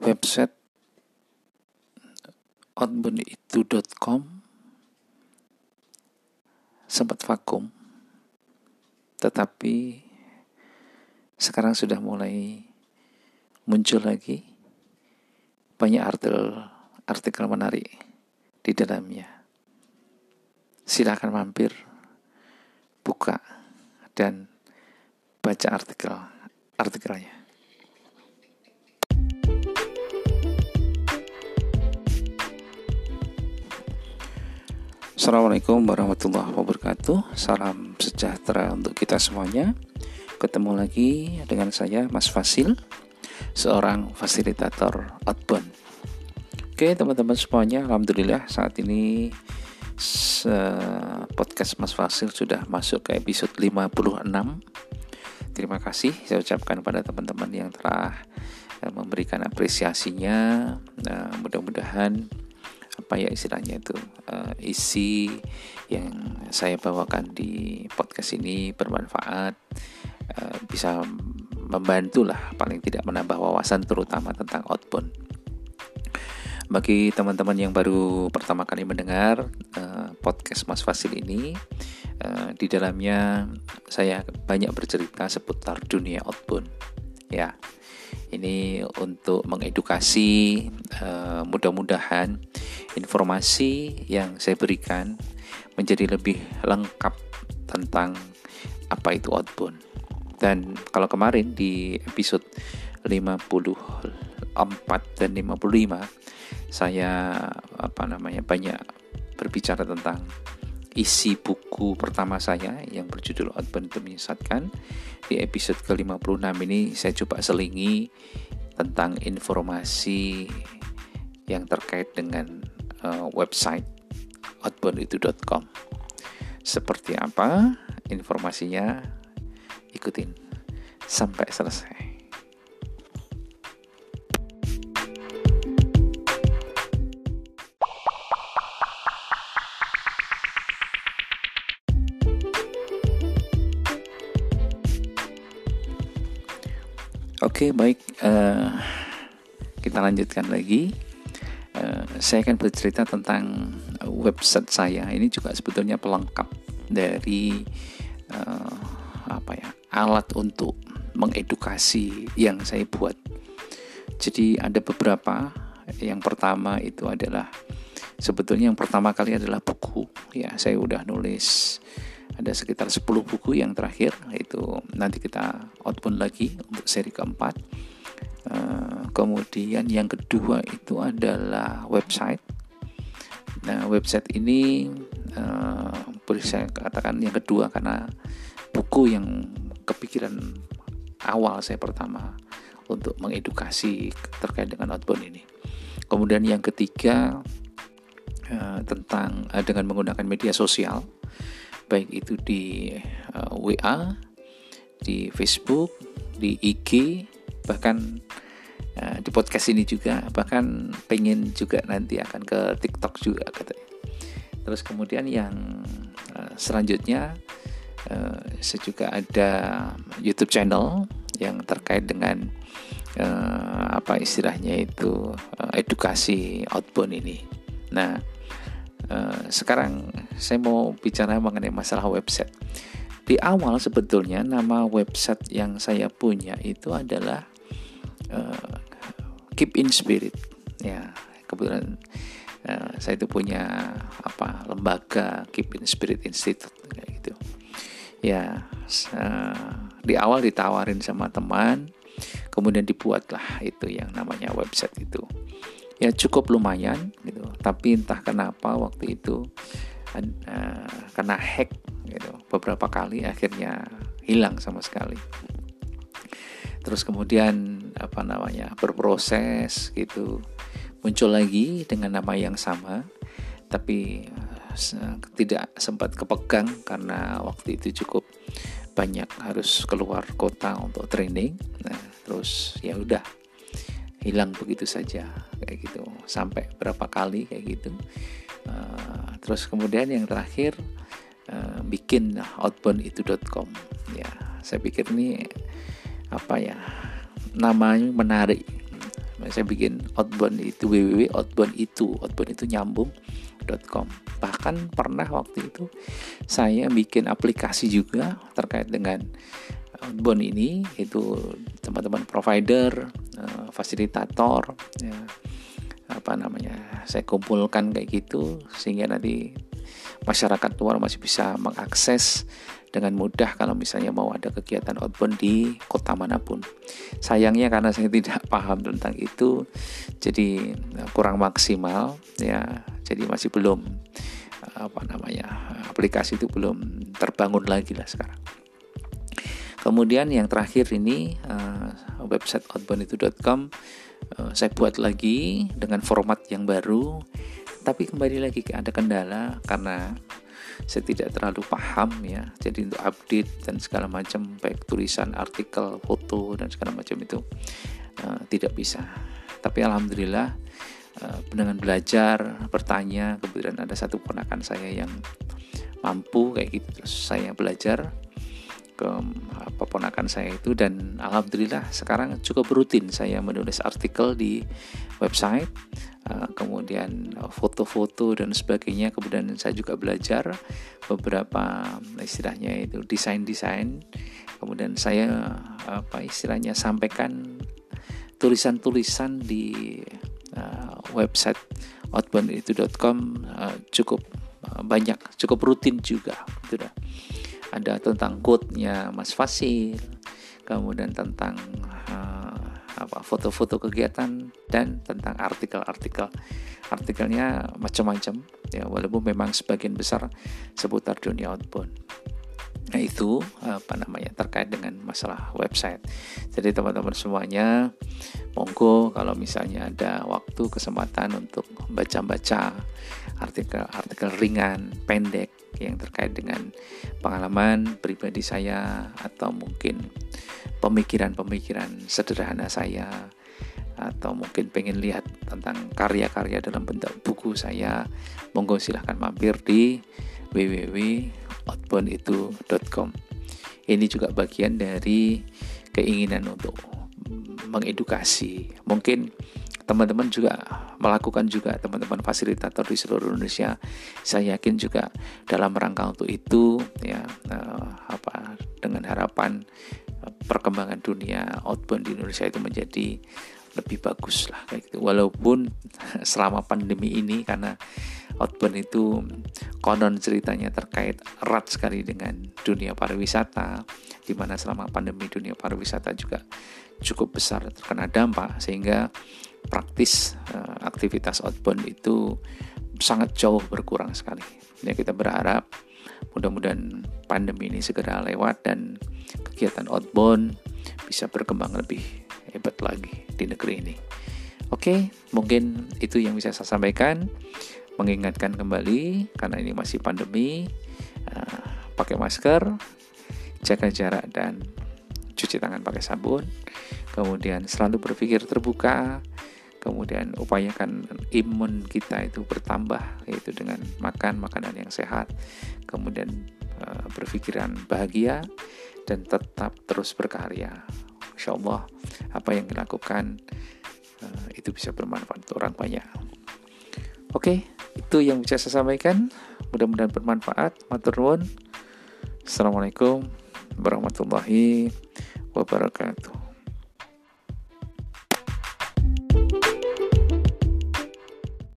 website outbounditu.com sempat vakum. Tetapi sekarang sudah mulai muncul lagi. Banyak artikel artikel menarik di dalamnya. Silahkan mampir buka dan baca artikel artikelnya Assalamualaikum warahmatullahi wabarakatuh. Salam sejahtera untuk kita semuanya. Ketemu lagi dengan saya Mas Fasil Seorang fasilitator outbound. Oke teman-teman semuanya Alhamdulillah saat ini Podcast Mas Fasil sudah masuk ke episode 56 Terima kasih saya ucapkan pada teman-teman yang telah eh, memberikan apresiasinya. Nah, Mudah-mudahan apa ya istilahnya itu uh, isi yang saya bawakan di podcast ini bermanfaat uh, bisa membantu lah paling tidak menambah wawasan terutama tentang outbound. Bagi teman-teman yang baru pertama kali mendengar uh, podcast Mas Fasil ini uh, di dalamnya saya banyak bercerita seputar dunia outbound ya ini untuk mengedukasi uh, mudah-mudahan informasi yang saya berikan menjadi lebih lengkap tentang apa itu outbound. Dan kalau kemarin di episode 54 dan 55 saya apa namanya banyak berbicara tentang isi buku pertama saya yang berjudul Outbound menyesatkan. Di episode ke-56 ini saya coba selingi tentang informasi yang terkait dengan uh, website outbounditu.com. Seperti apa informasinya? Ikutin sampai selesai. Oke, baik. Uh, kita lanjutkan lagi. Uh, saya akan bercerita tentang website saya. Ini juga sebetulnya pelengkap dari uh, apa ya alat untuk mengedukasi yang saya buat. Jadi ada beberapa. Yang pertama itu adalah sebetulnya yang pertama kali adalah buku. Ya, saya udah nulis ada sekitar 10 buku yang terakhir itu nanti kita outbound lagi untuk seri keempat. Uh, kemudian yang kedua itu adalah website. Nah website ini uh, boleh saya katakan yang kedua karena buku yang kepikiran awal saya pertama untuk mengedukasi terkait dengan outbound ini. Kemudian yang ketiga uh, tentang dengan menggunakan media sosial baik itu di uh, eh, WA, di Facebook, di IG, bahkan uh, di podcast ini juga, bahkan pengen juga nanti akan ke TikTok juga katanya. Terus kemudian yang uh, selanjutnya uh, saya juga ada YouTube channel yang terkait dengan uh, apa istilahnya itu uh, edukasi outbound ini. Nah, uh, sekarang saya mau bicara mengenai masalah website. Di awal sebetulnya nama website yang saya punya itu adalah uh, Keep in Spirit. Ya, kebetulan uh, saya itu punya apa lembaga Keep in Spirit Institute kayak gitu. Ya, uh, di awal ditawarin sama teman, kemudian dibuatlah itu yang namanya website itu ya cukup lumayan gitu tapi entah kenapa waktu itu uh, kena hack gitu. Beberapa kali akhirnya hilang sama sekali. Terus kemudian apa namanya berproses gitu. Muncul lagi dengan nama yang sama tapi uh, tidak sempat kepegang karena waktu itu cukup banyak harus keluar kota untuk training. Nah terus ya udah hilang begitu saja kayak gitu. Sampai berapa kali kayak gitu uh, terus kemudian yang terakhir uh, bikin outbounditu.com ya saya pikir ini apa ya namanya menarik. Saya bikin outbound itu www outbound itu outbound itu nyambung.com bahkan pernah waktu itu saya bikin aplikasi juga terkait dengan outbound ini itu teman-teman provider uh, fasilitator ya, apa namanya saya kumpulkan kayak gitu sehingga nanti masyarakat luar masih bisa mengakses dengan mudah kalau misalnya mau ada kegiatan outbound di kota mana pun. Sayangnya karena saya tidak paham tentang itu, jadi eh, kurang maksimal ya. Jadi masih belum eh, apa namanya aplikasi itu belum terbangun lagi lah sekarang. Kemudian yang terakhir ini uh, website outbounditu.com uh, saya buat lagi dengan format yang baru, tapi kembali lagi ada kendala karena saya tidak terlalu paham ya. Jadi untuk update dan segala macam baik tulisan artikel foto dan segala macam itu uh, tidak bisa. Tapi alhamdulillah uh, dengan belajar bertanya kemudian ada satu ponakan saya yang mampu kayak gitu terus saya belajar ke apa saya itu. Dan alhamdulillah sekarang cukup rutin saya menulis artikel di website Eh, kemudian eh, foto-foto dan sebagainya. Kemudian saya juga belajar beberapa istilahnya itu desain-desain. Kemudian saya apa istilahnya sampaikan tulisan-tulisan di uh, website outbounditu.com uh, cukup banyak cukup rutin juga gitu ada tentang quote-nya Mas Fasil kemudian tentang apa foto-foto kegiatan dan tentang artikel-artikel artikelnya macam-macam ya walaupun memang sebagian besar seputar dunia outbound Nah itu apa namanya terkait dengan masalah website. Jadi teman-teman semuanya, monggo kalau misalnya ada waktu kesempatan untuk baca-baca artikel-artikel ringan, pendek yang terkait dengan pengalaman pribadi saya atau mungkin pemikiran-pemikiran sederhana saya atau mungkin pengen lihat tentang karya-karya dalam bentuk buku saya monggo silahkan mampir di www.outbounditu.com ini juga bagian dari keinginan untuk mengedukasi. Mungkin teman-teman juga melakukan juga teman-teman fasilitator di seluruh Indonesia saya yakin juga dalam rangka untuk itu ya uh, apa dengan harapan perkembangan dunia outbound di Indonesia itu menjadi lebih bagus lah kayak gitu. Walaupun selama pandemi ini karena outbound itu konon ceritanya terkait erat sekali dengan dunia pariwisata di mana selama pandemi dunia pariwisata juga cukup besar terkena dampak sehingga praktis uh, aktivitas outbound itu sangat jauh berkurang sekali. Ya kita berharap mudah-mudahan pandemi ini segera lewat dan kegiatan outbound bisa berkembang lebih hebat lagi di negeri ini. Oke, mungkin itu yang bisa saya sampaikan. Mengingatkan kembali karena ini masih pandemi, uh, pakai masker, jaga jarak dan cuci tangan pakai sabun. Kemudian selalu berpikir terbuka, kemudian upayakan imun kita itu bertambah yaitu dengan makan makanan yang sehat kemudian uh, berpikiran bahagia dan tetap terus berkarya. Insya Allah apa yang dilakukan uh, itu bisa bermanfaat untuk orang banyak. Oke itu yang bisa saya sampaikan. Mudah-mudahan bermanfaat. Matur nuwun. Assalamualaikum warahmatullahi wabarakatuh